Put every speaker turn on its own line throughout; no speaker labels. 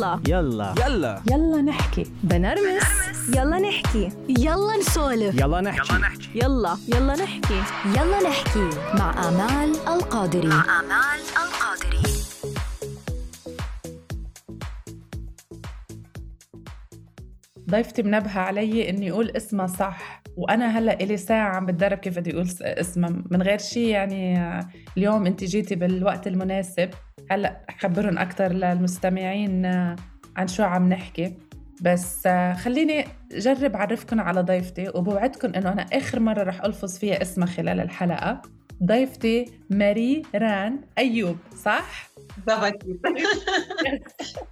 يلا.
يلا.
يلا.
يلا نحكي.
بنرمس.
يلا نحكي.
يلا نسولف.
يلا نحكي.
يلا يلا نحكي.
يلا نحكي. مع آمال القادري.
مع آمال القادري.
ضيفتي منبهة علي إني أقول اسمها صح. وأنا هلأ إلي ساعة عم بتدرب كيف بدي أقول اسمها. من غير شيء يعني اليوم أنت جيتي بالوقت المناسب هلأ اخبرهم أكثر للمستمعين آه، عن شو عم نحكي. بس آه، خليني جرب اعرفكم على ضيفتي وبوعدكم إنه أنا آخر مرة رح ألفظ فيها اسمها خلال الحلقة. ضيفتي ماري ران أيوب صح؟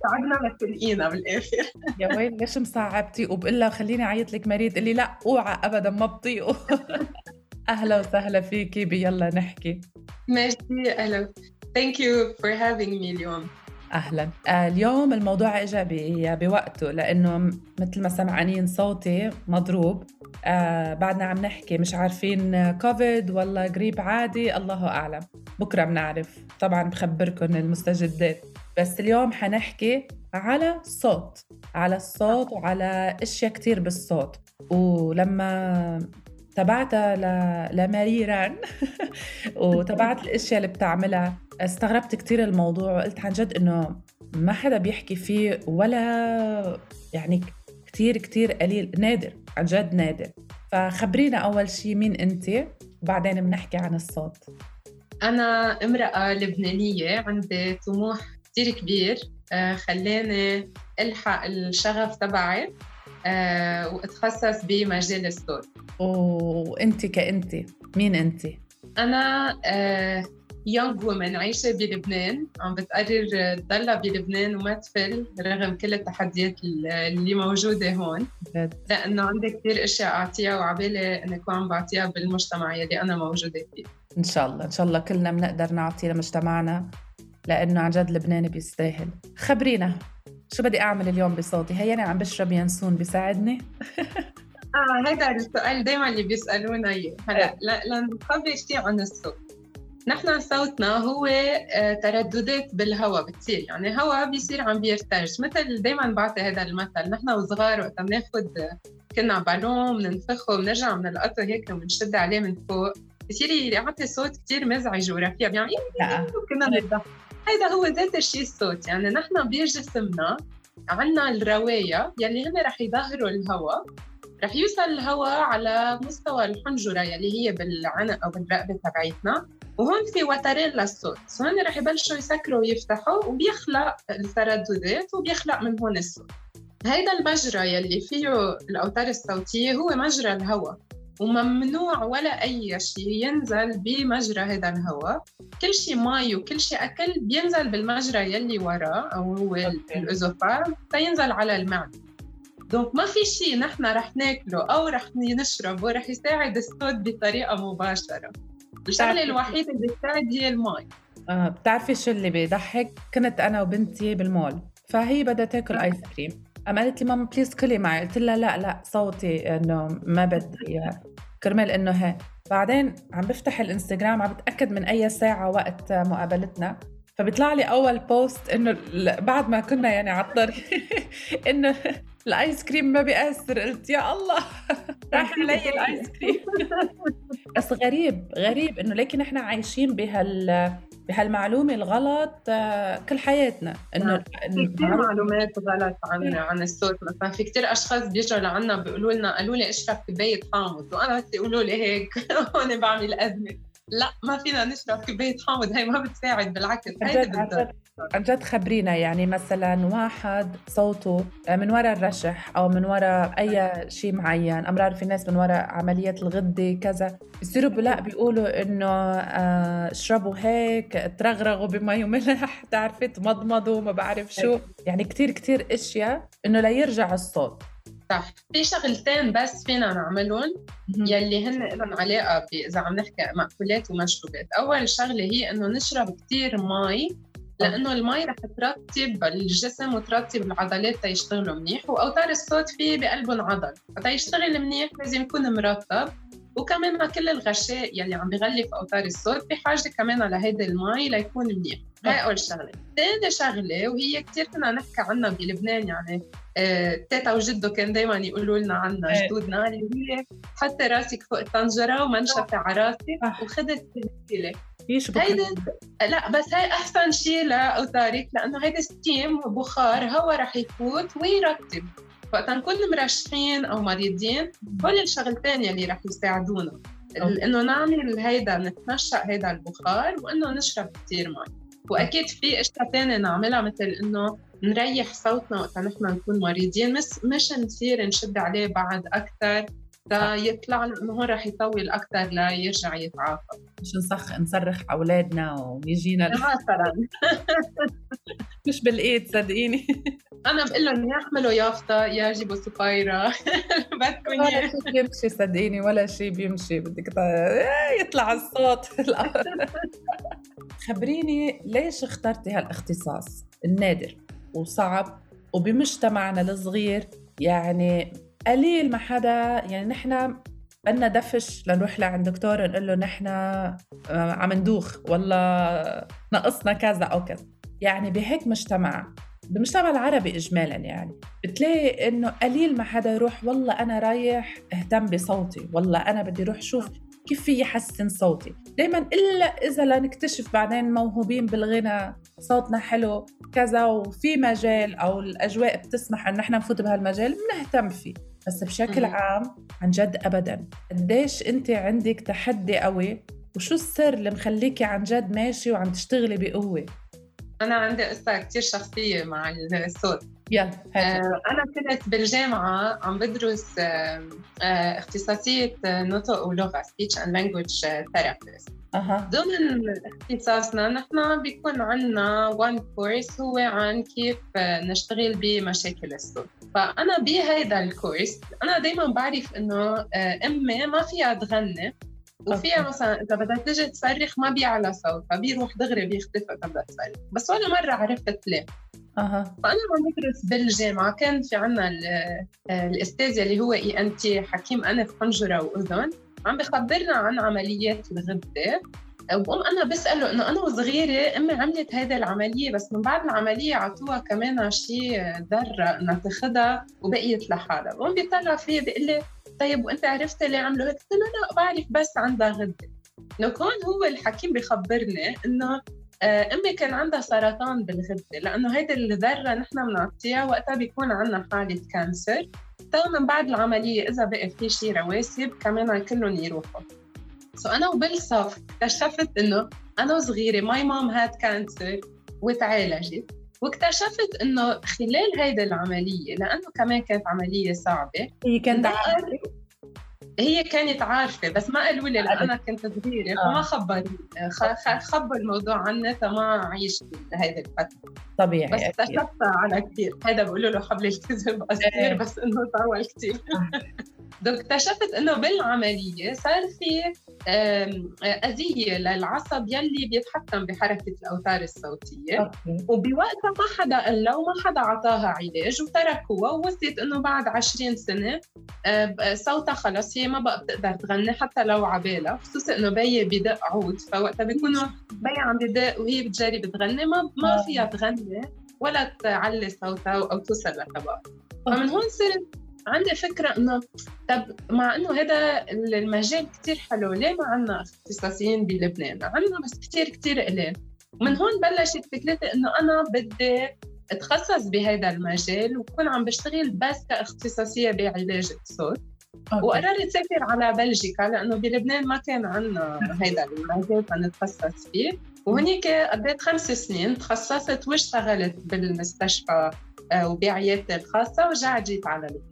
تعبنا متفقين بالاخر
يا ويل ليش مصعبتي؟ وبقول لها خليني أعيط لك مريض. تقول لي لا أوعى ابدا ما بطيقه. أهلا وسهلا فيكي بيلا نحكي.
ميرسي أهلا. Thank you for having me اليوم.
أهلا. آه اليوم الموضوع اجى بوقته لأنه مثل ما سمعانين صوتي مضروب. آه بعدنا عم نحكي مش عارفين كوفيد ولا جريب عادي الله أعلم. بكرة بنعرف. طبعا بخبركم المستجدات. بس اليوم حنحكي على الصوت على الصوت وعلى أشياء كتير بالصوت. ولما تبعتها ل... لماريران وتبعت الأشياء اللي بتعملها. استغربت كتير الموضوع. وقلت عن جد إنه ما حدا بيحكي فيه ولا يعني كتير كتير قليل. نادر عن جد نادر. فخبرينا أول شيء مين أنت وبعدين بنحكي عن الصوت.
أنا امرأة لبنانية عندي طموح كثير كبير. آه، خلاني ألحق الشغف تبعي. وأتخصص بمجال الصوت
وأنت كأنت مين أنت؟
أنا يونغ وومن عايشة بلبنان. عم بتقرر تضلها بلبنان وما تفل رغم كل التحديات اللي موجودة هون.
جد.
لأنه عندي كثير أشياء أعطيها وعبالي اني اكون عم بعطيها بالمجتمع يلي أنا موجودة فيه.
إن شاء الله إن شاء الله كلنا بنقدر نعطي لمجتمعنا لأنه عن جد لبنان بيستاهل. خبرينا. شو بدي أعمل اليوم بصوتي؟ هي أنا عم بشرب ينسون بيساعدني؟
آه هذا السؤال دائما اللي بيسألونا إياه. هلا ل- لنخبر شيء عن الصوت. نحن صوتنا هو آه، ترددات بالهواء بتصير. يعني هواء بيصير عم بيرتج مثل دائما بعطي هذا المثل. نحن وصغار وقت بناخذ كنا بالون بننفخه بنرجع بنلقطه هيك وبنشد عليه من فوق. بصير يعطي صوت كثير مزعج ورفيع. بيعمل
لا.
كنا نضحك هيدا هو ذات الشيء الصوت يعني نحن بجسمنا عنا الرواية يلي هن رح يظهروا الهواء. رح يوصل الهواء على مستوى الحنجرة يلي هي بالعنق أو بالرقبة تبعيتنا وهون في وترين للصوت. سو هن رح يبلشوا يسكروا ويفتحوا وبيخلق الترددات وبيخلق من هون الصوت. هيدا المجرى يلي فيه الأوتار الصوتية هو مجرى الهواء. وممنوع ولا أي شيء ينزل بمجرى هذا الهواء. كل شيء مي وكل شيء أكل بينزل بالمجرى يلي وراه أو هو ال œsophage فينزل على المعدة donc ما في شيء نحن رح ناكله أو رح نشربه رح يساعد الصوت بطريقة مباشرة. الشغلة الوحيدة اللي بتساعد هي المي
آه بتعرفي شو اللي بيضحك؟ كنت أنا وبنتي بالمول فهي بدها تاكل آيس كريم. قام قالت لي ماما please كلي معي. قلت لها لا لا صوتي إنه ما بدي إياه. كرمال إنه هيك. بعدين عم بفتح الإنستغرام عم بتأكد من أي ساعة وقت مقابلتنا. فبيطلع لي أول post إنه بعد ما كنا يعني على الطريق إنه الآيس كريم ما بيأثر. قلت يا الله راح علي الآيس كريم. بس غريب غريب إنه لكن إحنا عايشين بهال بهالمعلومة الغلط آه، كل حياتنا. إنه
في كثير معلومات غلط عن عن الصوت مثلا. في كثير أشخاص بيجوا لعنا بيقولوا لنا قالوا لي اشرب كوبايه حامض وأنا بس يقولوا لي هيك. هون بعمل أزمة. لا ما فينا نشرب كوباية حامض هي ما بتساعد بالعكس
عن
بتضر.
جد. عن جد خبرينا يعني مثلا واحد صوته من وراء الرشح أو من وراء أي شيء معين امرار في ناس من وراء عمليات الغده كذا بيصيروا لا بيقولوا إنه آه، اشربوا هيك ترغرغوا بمي وملح تعرفي تمضمضوا ما بعرف شو. يعني كتير كتير إشياء إنه ليرجع الصوت.
صح في شغلتين بس فينا نعملهم يلي هن لهم علاقة ب- إذا عم نحكي مأكولات ومشروبات. أول شغلة هي إنه نشرب كثير مي لأنه المي رح ترطب الجسم وترطب العضلات تيشتغلوا منيح وأوتار الصوت فيه بقلبهم عضل. فتيشتغل منيح لازم يكون مرطب. وكمان كل الغشاء يلي عم بغلف أوتار الصوت بحاجه كمان لهيدي المي ليكون منيح. هاي أول شغلة. ثاني شغلة وهي كثير كنا نحكي عنها بلبنان يعني آه، تيتا وجدو كان دائما يقولوا لنا عنها
إيه.
جدودنا اللي هي حطي راسك فوق الطنجرة ومنشفة على راسك السلسله
يشبك
هيدا لا بس هاي أحسن شيء لاوتاريك لأنه هيدا steam بخار هواء رح يفوت ويرطب وقت نكون مرشحين أو مريضين هول الشغلتين يلي رح يساعدونا. إنه نعمل هيدا نتنشأ هيدا البخار وإنه نشرب كثير مي. وأكيد في إشياء ثانية نعملها مثل إنه نريح صوتنا وقت نحن نكون مريضين. مش مش نصير نشد عليه بعد أكثر ليطلع لأنه هون رح يطول أكثر ليرجع يتعافى.
مش نصخ نصرخ أولادنا ويجينا
مثلا.
مش بالإيد صدقيني.
أنا بقول لهم يا احملوا يافطه يا جيبوا سفايرة. بدكم
ولا شيء بيمشي صدقيني ولا شيء بيمشي. بدك إيه، يطلع الصوت. خبريني ليش اخترتي هالاختصاص؟ النادر وصعب وبمجتمعنا الصغير يعني قليل ما حدا. يعني نحن بدنا دفش لنروح لعند دكتور نقول له نحن آه، عم ندوخ والله نقصنا كذا أو كذا. يعني بهيك مجتمع بالمجتمع العربي اجمالا يعني. بتلاقي إنه قليل ما حدا يروح والله أنا رايح أهتم بصوتي والله أنا بدي أروح شوف كيف في يحسن صوتي. دائما إلا إذا لنكتشف بعدين موهوبين بالغنى صوتنا حلو كذا وفي مجال أو الأجواء بتسمح إن إحنا نفوت بهالمجال بنهتم فيه. بس بشكل. عام عن جد ابدا قديش أنت عندك تحدي قوي؟ وشو السر اللي مخليكي عن جد ماشي وعم تشتغلي بقوة؟
أنا عندي قصة كثير شخصية مع الصوت.
يلا
آه، أنا كنت بالجامعة عم بدرس آه، آه، اختصاصية آه، نطق ولغة speech and language آه، therapist.
أها.
ضمن اختصاصنا نحن بيكون عنا one course هو عن كيف نشتغل بمشاكل الصوت. فأنا بهيدا الكورس أنا دايما بعرف إنه آه، أمي ما فيها تغني وفيها. مثلا إذا بدها تجي تصرخ ما بيعلى صوتها بيروح دغري بيختفي إذا بدها تصرخ. بس ولا مرة عرفت ليه.
أها.
فأنا عم بدرس بالجامعة كان في عنا ال- آه، الأستاذ اللي هو إي أن تي حكيم أنف حنجرة وأذن. عم بخبرنا عن عمليات الغدة. وبقوم أنا بسأله إنه أنا وصغيرة أمي عملت هيدا العملية بس من بعد العملية عطوها كمان شيء ذرة إنها تاخدها وبقيت لحالها. بقوم بيطلع فيي بيقول لي طيب وأنت عرفتي ليه عملوا هيك؟ قلت له لا بعرف بس عندها غدة لك هون هو الحكيم بخبرني إنه آه، أمي كان عندها سرطان بالغدة لأنه هيدي الذرة نحن بنعطيها وقتها بيكون عندنا حالة كانسر. تو من بعد العملية إذا بقى في شيء رواسب كمان كلهم يروحوا. so أنا وبالصف اكتشفت إنه أنا وصغيرة my mom had cancer وتعالجت. واكتشفت إنه خلال هيدي العملية لأنه كمان كانت عملية صعبة
هي كانت
عارفة. هي كانت عارفة بس ما قالوا لي لأن أنا كنت صغيرة فما
آه.
خبروني. خ- خ- خبوا الموضوع عني فما عيش هيدي الفترة.
طبيعي
بس
أكيد.
اكتشفت على كثير هذا بقولوا له حبل الكذب. قصير بس إنه طول كثير donc اكتشفت انه بالعملية صار في اذيه للعصب يلي بيتحكم بحركه الاوتار الصوتيه
okay.
وبوقتها ما حدا قال وما حدا عطاها علاج وتركوها ووصلت إنه بعد 20 سنة آه، صوتها خلص هي ما بقى بتقدر تغني حتى لو عبالها خصوصا إنه بي بدق عود. فوقتها بيكونوا بي عم بدق وهي بتجرب تغني ما ما
آه.
فيها تغني ولا تعلي صوتها أو توصل لطبقة فمن هون صرت عندي فكرة إنه طب مع إنه هذا المجال كتير حلو ليه ما عنا اختصاصيين بلبنان؟ عنا بس كتير كتير قليل ومن هون بلشت فكرتي إنه أنا بدي أتخصص بهذا المجال وكون عم بشتغل بس كاختصاصية بعلاج الصوت. وقررت سافر على بلجيكا لأنه بلبنان ما كان عندنا هيدا المجال فنتخصص فيه وهنيك قضيت خمس سنين تخصصت واشتغلت بالمستشفى آه، وبعيادتي الخاصة ورجعت جيت على لبنان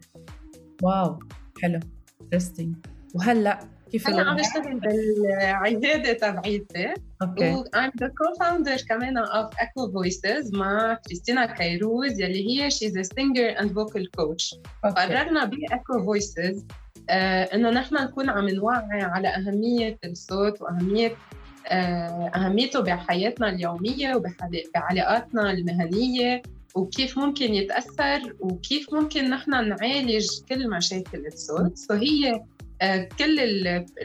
wow حلو interesting وهلأ كيف
هلأ عم؟ بشتغل بالعيادة تبعيتي.
okay.
و I'm the co-founder كمان of Echo Voices مع كريستينا كيروز يلي هي a singer and vocal coach.
okay.
قررنا ب Echo Voices آه إنه نحن نكون عم نوعي على أهمية الصوت وأهمية آه أهميته بحياتنا اليومية وبعلاقاتنا المهنية. وكيف ممكن يتأثر وكيف ممكن نحن نعالج كل مشاكل الصوت. so هي آه كل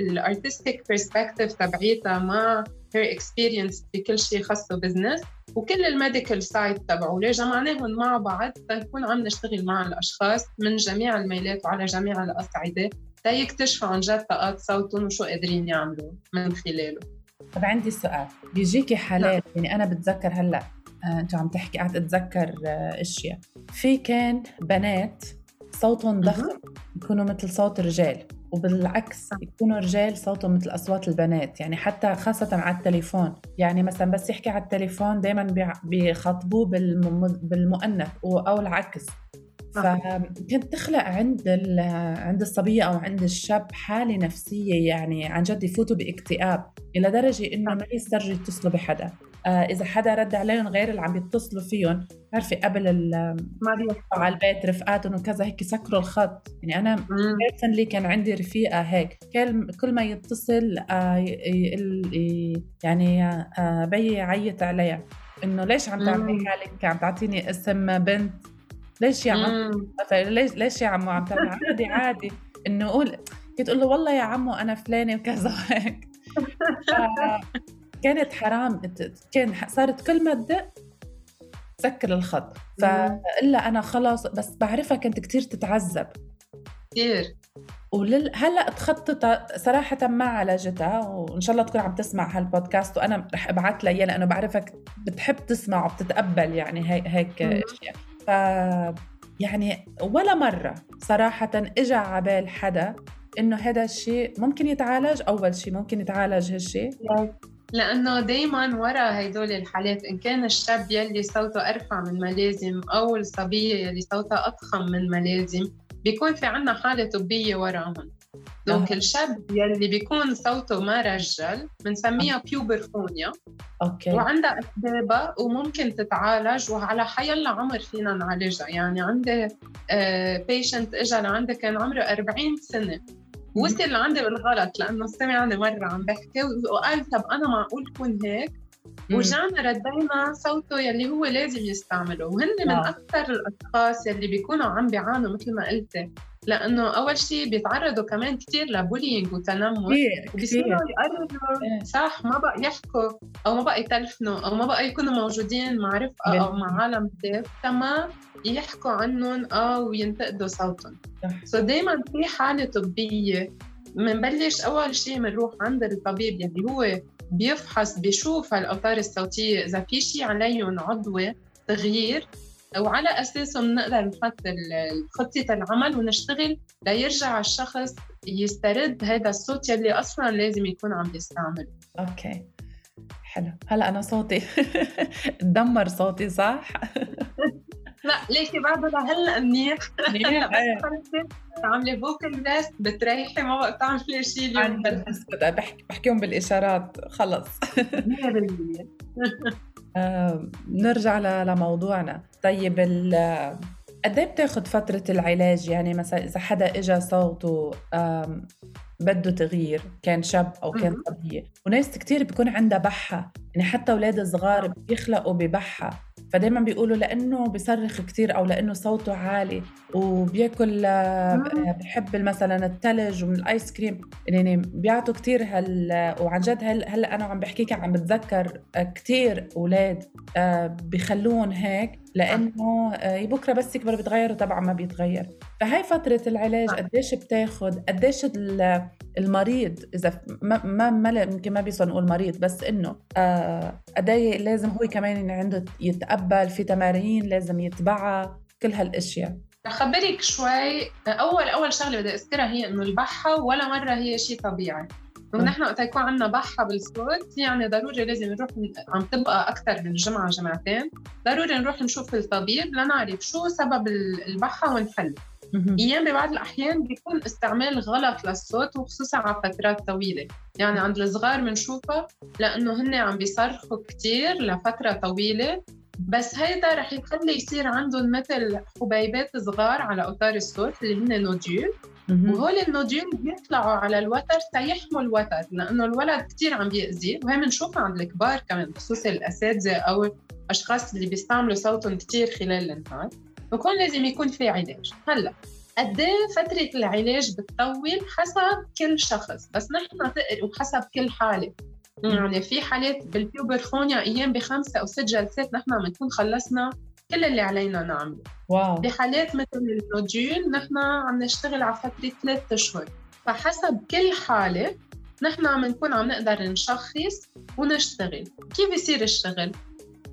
ال artistic perspective تبعيتها مع her experience بكل شيء خاصه business وكل ال medical side تبعه. ليه جمعناهم مع بعض تنكون عم نشتغل مع الأشخاص من جميع الميلات وعلى جميع الأصعدة تيكتشفوا عن جد طاقات صوتهم وشو قادرين يعملوا من خلاله.
طب عندي سؤال. بيجيكي حالات يعني أنا بتذكر هلأ آه، أنتوا عم تحكي قاعد اتذكر آه، أشياء. في كان بنات صوتهم ضخم يكونوا مثل صوت الرجال وبالعكس يكونوا رجال صوتهم مثل أصوات البنات يعني حتى خاصة على التليفون. يعني مثلا بس يحكي على التليفون دائما بيخاطبوه بالمؤنث أو العكس. فكانت تخلق عند عند الصبية أو عند الشاب حالة نفسية يعني عن جد يفوتوا باكتئاب إلى درجة إنه ما يسترجوا يتصلوا بحدا. إذا حدا رد عليهم غير اللي عم يتصلوا فيهم. بتعرفي قبل ما على البيت رفقاتهم وكذا هيك سكروا الخط. يعني أنا بيرسونلي كان عندي رفيقة هيك. كل ما يتصل آه يعني آه بي يعيط عليها. إنه ليش عم تعملي حالك؟ عم تعطيني اسم بنت؟ ليش يا عم ليش ليش يا عمو عم تعمل؟ عادي عادي. إنه قول تقول له والله يا عمو أنا فلانة وكذا وهيك. كانت حرام كان صارت كل ما تدق سكر الخط فإلا أنا خلص بس بعرفها كنت كتير تتعذب.
كثير
ولل... هلأ تخطط صراحة ما عالجتها وإن شاء الله تكون عم تسمع هالبودكاست وأنا رح أبعث لها إياه لأنه بعرفك بتحب تسمع وبتتقبل يعني هيك هيك أشياء. ف يعني ولا مرة صراحة إجا عبال حدا إنه هذا الشيء ممكن يتعالج أول شيء ممكن يتعالج هالشيء
لأنه دائما ورا هدول الحالات إن كان الشاب يلي صوته أرفع من ملازم أو الصبية يلي صوتها أضخم من ملازم بيكون في عنا حالة طبية وراهم. دونك الشاب يلي بيكون صوته ما رجل بنسميها بيوبرفونيا
okay.
وعندها أسبابها وممكن تتعالج وعلى حيلا عمر فينا نعالجها. يعني عندي patient آه، اجى لعندي كان عمره 40 سنة. وصل لعندي بالغلط لأنه سمعني مرة عم بحكي وقال طب أنا معقول كون هيك؟ ورجعنا ردينا صوته يلي هو لازم يستعمله وهن من نعم. أكثر الأشخاص يلي بيكونوا عم بيعانوا مثل ما قلتي. لأنه أول شيء بيتعرضوا كمان كثير ل bullying وتنمر. وبيصيروا يقرروا. صح ما بقى يحكوا أو ما بقى يتلفنوا أو ما بقى يكونوا موجودين مع رفقة أو مع عالم كثير تمام. يحكوا عنهم آه وينتقدوا صوتهم. سو so دائما في حالة طبية. بنبلش أول شيء بنروح عند الطبيب يلي هو بيفحص بيشوف هالاوتار الصوتية إذا في شيء عليهم عضوي تغيير. وعلى اساسه بنقدر نحط خطة العمل ونشتغل ليرجع الشخص يسترد هذا الصوت يلي أصلا لازم يكون عم يستعمله.
أوكي. حلو. هلأ أنا صوتي تدمر صوتي صح؟
لا ليكي بعده لهلأ منيح. عامله فوكل ريست بتريحي ما بقى تعملي شيء اليوم.
بحكي بحكيهم بالإشارات. خلص. 100% آه، نرجع لموضوعنا. طيب قد إيه بتاخذ فترة العلاج؟ يعني مثلا إذا حدا إجا صوته بده تغيير كان شاب أو كان صبية وناس كتير بيكون عندها بحة. يعني حتى أولاد صغار بيخلقوا ببحة. فدايما بيقولوا لأنه بيصرخ كثير أو لأنه صوته عالي وبياكل آه، بحب مثلا الثلج ومن الآيس كريم. يعني بيعطوا كثير هال وعن جد هلأ أنا عم بحكيك عم بتذكر كثير أولاد آه، بخلوهم هيك لأنه آه، بكرة بس يكبر بيتغير وطبعا ما بيتغير. فهي فترة العلاج قديش بتاخذ قديش المريض إذا ما ما, يمكن ما بيصير نقول مريض بس إنه قد لازم هو كمان عنده يتقبل في تمارين لازم يتبعها كل هالأشياء.
أخبرك شوي أول أول شغلة بدي أذكرها هي إنه البحة ولا مرة هي شيء طبيعي. ونحن وقت يكون عندنا بحة بالصوت يعني ضروري لازم نروح عم تبقى أكثر من جمعة جمعتين. ضروري نروح نشوف الطبيب لنعرف شو سبب البحة ونحل أيام ببعض الأحيان بيكون استعمال غلط للصوت وخصوصا على فترات طويلة. يعني عند الصغار بنشوفها لأنه هن عم بيصرخوا كثير لفترة طويلة. بس هيدا رح يخلي يصير عندهم مثل حبيبات صغار على اوتار الصوت اللي هن nodule وهول ال nodule بيطلعوا على الوتر تيحموا الوتر لأنه الولد كثير عم بيأذي. وهي بنشوفها عند الكبار كمان خصوصا الأساتذة أو الأشخاص اللي بيستعملوا صوتهم كثير خلال النهار. بكون لازم يكون في علاج. هلا قد إيه فترة العلاج بتطول حسب كل شخص؟ بس نحن وحسب كل حالة. يعني في حالات بالpuberphonia أيام بخمسة أو ست جلسات نحن بنكون خلصنا كل اللي علينا نعمله.
واو.
بحالات مثل ال nodule نحن عم نشتغل على فترة ثلاث أشهر. فحسب كل حالة نحن عم نكون عم نقدر نشخص ونشتغل. كيف بيصير الشغل؟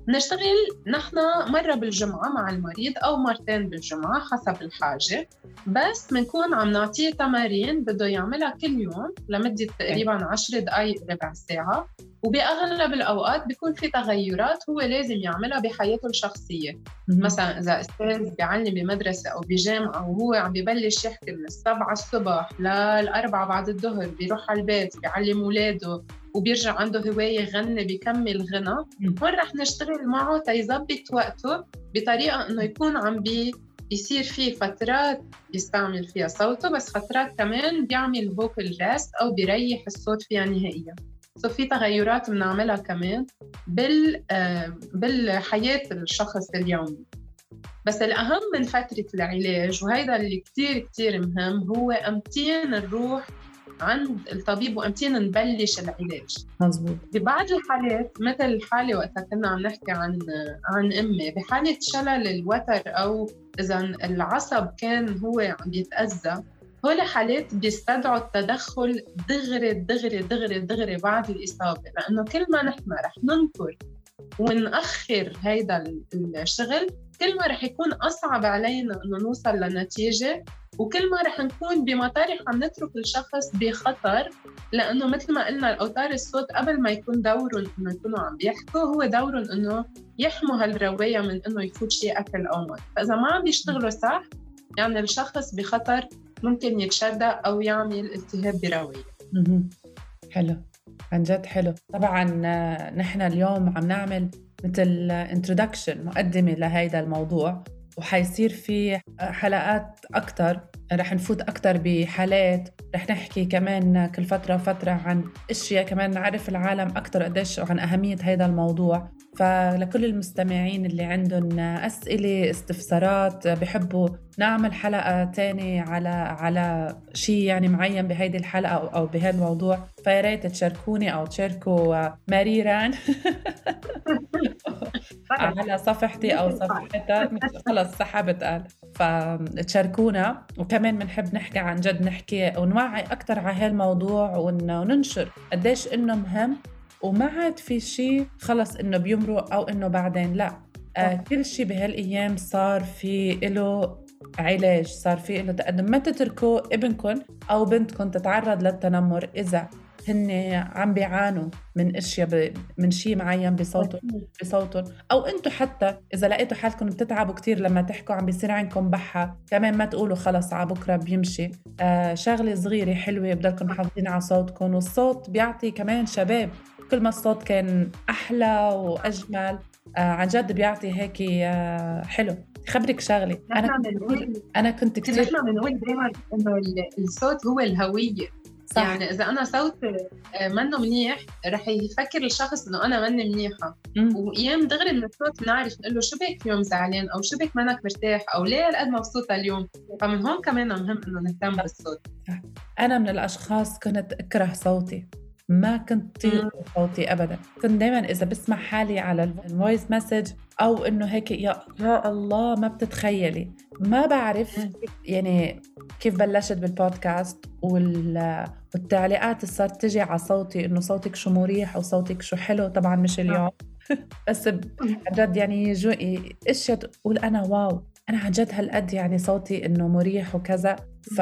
نشتغل نحن مرة بالجمعة مع المريض أو مرتين بالجمعة حسب الحاجة بس بنكون عم نعطيه تمارين بده يعملها كل يوم لمدة تقريبا 10 دقائق ربع ساعة وبأغلب الأوقات بيكون في تغيرات هو لازم يعملها بحياته الشخصية. مثلا إذا أستاذ بيعلم بمدرسة أو بجامعة وهو عم ببلش يحكي من السبعة الصبح للأربعة بعد الظهر بيروح على البيت بيعلم أولاده وبيرجع عنده هواية يغني بيكمل غنى. هون رح نشتغل معه تيظبط وقته بطريقة إنه يكون عم بي يصير في فترات يستعمل فيها صوته بس فترات كمان بيعمل vocal rest أو بيريح الصوت فيها نهائيا. so في تغيرات بنعملها كمان بال بالحياة الشخص اليومي. بس الأهم من فترة العلاج وهيدا اللي كتير كتير مهم هو أمتين نروح عند الطبيب وأمتين نبلش العلاج.
مزبوط
ببعض الحالات مثل الحاله وقتها كنا عم نحكي عن عن أمي بحالة شلل الوتر أو إذا العصب كان هو عم يتأذى هول حالات بيستدعوا التدخل دغري دغري دغري دغري بعد الإصابة. لأنه كل ما نحن رح ننطر ونأخر هيدا الشغل. كل ما رح يكون أصعب علينا إنه نوصل لنتيجة وكل ما رح نكون بمطارح عم نترك الشخص بخطر لأنه مثل ما قلنا الأوتار الصوت قبل ما يكون دورهم إنه يكونوا عم بيحكوا هو دورهم إنه يحموا هالروايا من إنه يفوت شيء أكل أو مي. فإذا ما عم بيشتغلوا صح يعني الشخص بخطر ممكن يتشردق أو يعمل التهاب برواياه
حلو. عن جد حلو. طبعا نحن اليوم عم نعمل مثل introduction مقدمة لهيدا الموضوع وحيصير في حلقات أكثر رح نفوت أكثر بحالات رح نحكي كمان كل فترة وفترة عن أشياء كمان نعرف العالم أكثر قديش عن أهمية هذا الموضوع. فلكل المستمعين اللي عندهم أسئلة استفسارات بحبوا نعمل حلقة تانية على على شيء يعني معين بهيدي الحلقة أو, أو بهذا الموضوع فيا ريت تشاركوني أو تشاركوا مريران على صفحتي أو صفحتها. خلص سحبت قال. فتشاركونا وكمان بنحب نحكي عن جد نحكي ونوعي أكثر على هالموضوع وننشر قديش إنه مهم وما عاد في شيء خلص إنه بيمرق أو إنه بعدين لا. آه كل شيء بهالأيام صار في له علاج صار في له تقدم. ما تتركوا ابنكم أو بنتكم تتعرض للتنمر إذا هن عم بيعانوا من إشياء من شيء معين بصوتهم بصوتهم. أو أنتم حتى إذا لقيتوا حالكم بتتعبوا كثير لما تحكوا عم بيصير عندكم بحة كمان ما تقولوا خلص على بكرة بيمشي. آه شغلة صغيرة حلوة بضلكم محافظين على صوتكم والصوت بيعطي كمان شباب كل ما الصوت كان أحلى وأجمل آه عن جد بيعطي هيك آه حلو. خبرك شغلة. أنا أنا كنت كثير
نحن بنقول دائما إنه الصوت هو الهوية. صح. يعني إذا أنا صوتي آه، منه منيح رح يفكر الشخص إنه أنا ماني منيحة. وأيام دغري من الصوت بنعرف نقول له شو بك اليوم زعلان أو شو بك منك مرتاح أو ليه هالقد مبسوطة اليوم. فمن هون كمان مهم إنه نهتم بالصوت.
أنا من الأشخاص كنت أكره صوتي. ما كنت طيق صوتي ابدا. كنت دائما إذا بسمع حالي على ال voice message أو إنه هيك يا يا الله ما بتتخيلي. ما بعرف يعني كيف بلشت بالبودكاست والتعليقات اللي صارت تجي على صوتي إنه صوتك شو مريح وصوتك شو حلو. طبعا مش اليوم. بس عن جد يعني جو إشياء تقول أنا واو. أنا عن جد هالقد يعني صوتي إنه مريح وكذا. ف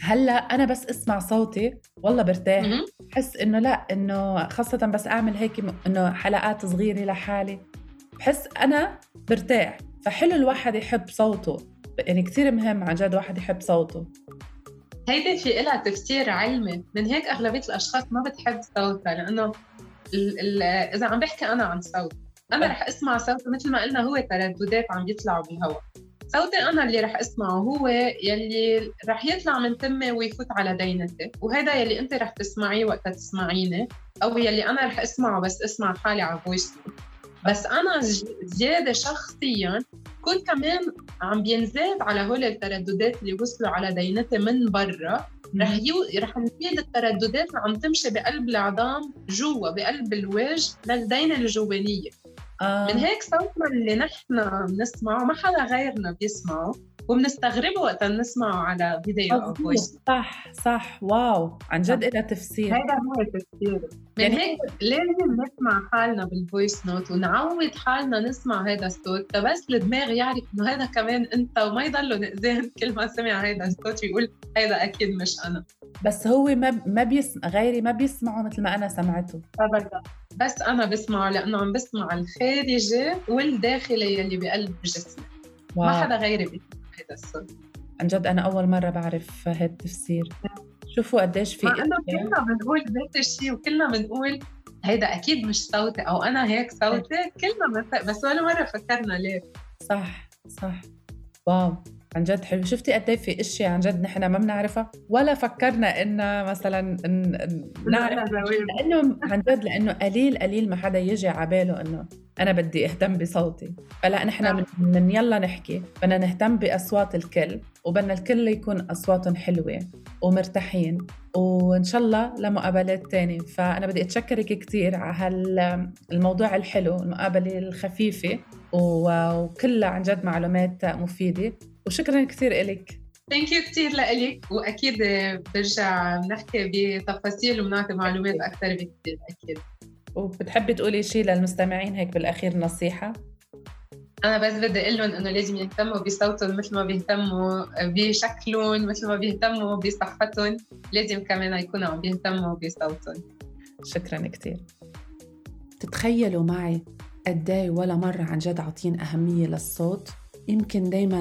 هلا أنا بس أسمع صوتي والله برتاح. بحس إنه لا إنه خاصة بس أعمل هيك إنه حلقات صغيرة لحالي. بحس أنا برتاح. فحلو الواحد يحب صوته. يعني كثير مهم عن جد واحد يحب صوته.
هيدي في لها تفسير علمي. من هيك أغلبية الأشخاص ما بتحب صوتها لأنه ال ال إذا عم بحكي أنا عن صوت أنا رح أسمع صوت مثل ما قلنا هو ترددات عم يطلعوا بالهواء صوتي أنا اللي رح أسمعه. هو يلي رح يطلع من تمي ويفوت على دينتي وهذا يلي أنت رح تسمعيه وقتها تسمعيني أو يلي أنا رح أسمعه بس أسمع حالي على voice بس أنا زيادة شخصيا بكون كمان عم بينزاد على هول الترددات اللي وصلوا على دينتي من برا. رح يو... رح نفيد الترددات اللي عم تمشي بقلب العظام جوا بقلب الوجه للدينة الجوانية.
آه.
من هيك صوتنا اللي نحن بنسمعه ما حدا غيرنا بيسمعه وبنستغربه وقت نسمعه على فيديو
أو.
voice.
صح صح. wow. عن جد لها تفسير.
هذا هو التفسير. من
يعني-
هيك لازم نسمع حالنا بال voice note ونعود حالنا نسمع هذا الصوت. بس الدماغ يعرف إنه هذا كمان أنت وما يضلوا نقزان كل ما سمع هذا الصوت ويقول هذا أكيد مش أنا.
بس هو ما ما بيسمع غيري ما بيسمعه مثل ما أنا سمعته.
ابدا. بس أنا بسمعه لأنه عم بسمع الخارجي والداخلي يلي بقلب جسمي. ما
wow.
حدا غيري بيسمع هذا الصوت.
عن جد أنا أول مرة بعرف هذا التفسير. شوفوا قديش في
مع انه. كلنا بنقول ذات الشيء وكلنا بنقول هيدا أكيد مش صوتي أو أنا هيك صوتي. كلنا بس, بس ولا مرة فكرنا ليه.
صح صح. واو. عن جد حلو. شفتي قد إيه في إشياء عن جد نحن ما بنعرفها؟ ولا فكرنا إن مثلا إن نعرف. لأنه عن جد لأنه قليل قليل ما حدا يجي على باله إنه أنا بدي أهتم بصوتي. فلا نحن من, من يلا نحكي. بدنا نهتم بأصوات الكل وبدنا الكل يكون أصواتهم حلوة ومرتاحين وإن شاء الله لمقابلات تانية. فأنا بدي أتشكرك كثير على هالموضوع الحلو المقابلة الخفيفة وكلها عن جد معلومات مفيدة. وشكرا كثير إلك
ثانك يو كثير لك وأكيد برجع بنحكي بتفاصيل وبنعطي معلومات أكثر بكثير أكيد.
وبتحبي تقولي شيء للمستمعين هيك بالأخير نصيحة؟
أنا بس بدي أقول لهم إنه لازم يهتموا بصوتهم مثل ما بيهتموا بشكلهم مثل ما بيهتموا بصحتهم لازم كمان يكونوا عم بيهتموا بصوتهم.
شكرا كثير. تتخيلوا معي قد إيه ولا مرة عن جد عاطين أهمية للصوت؟ يمكن دايما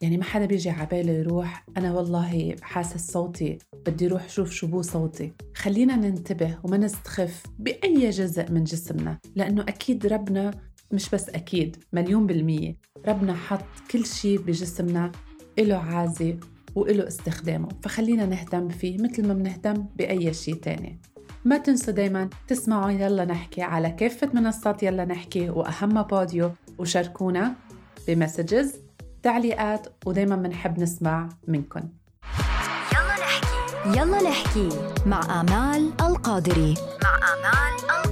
يعني ما حدا بيجي على باله يروح أنا والله حاسس صوتي بدي روح شوف شو بو صوتي. خلينا ننتبه وما نستخف بأي جزء من جسمنا لأنه أكيد ربنا مش بس أكيد مليون بالمية ربنا حط كل شيء بجسمنا إله عازة وإله استخدامه. فخلينا نهتم فيه مثل ما بنهتم بأي شيء تاني. ما تنسوا دايما تسمعوا يلا نحكي على كافة منصات يلا نحكي وأهم بوديو وشاركونا. بمسجز تعليقات ودايما بنحب نسمع منكم
يلا نحكي.
يلا نحكي مع آمال القادري.
مع آمال القادري.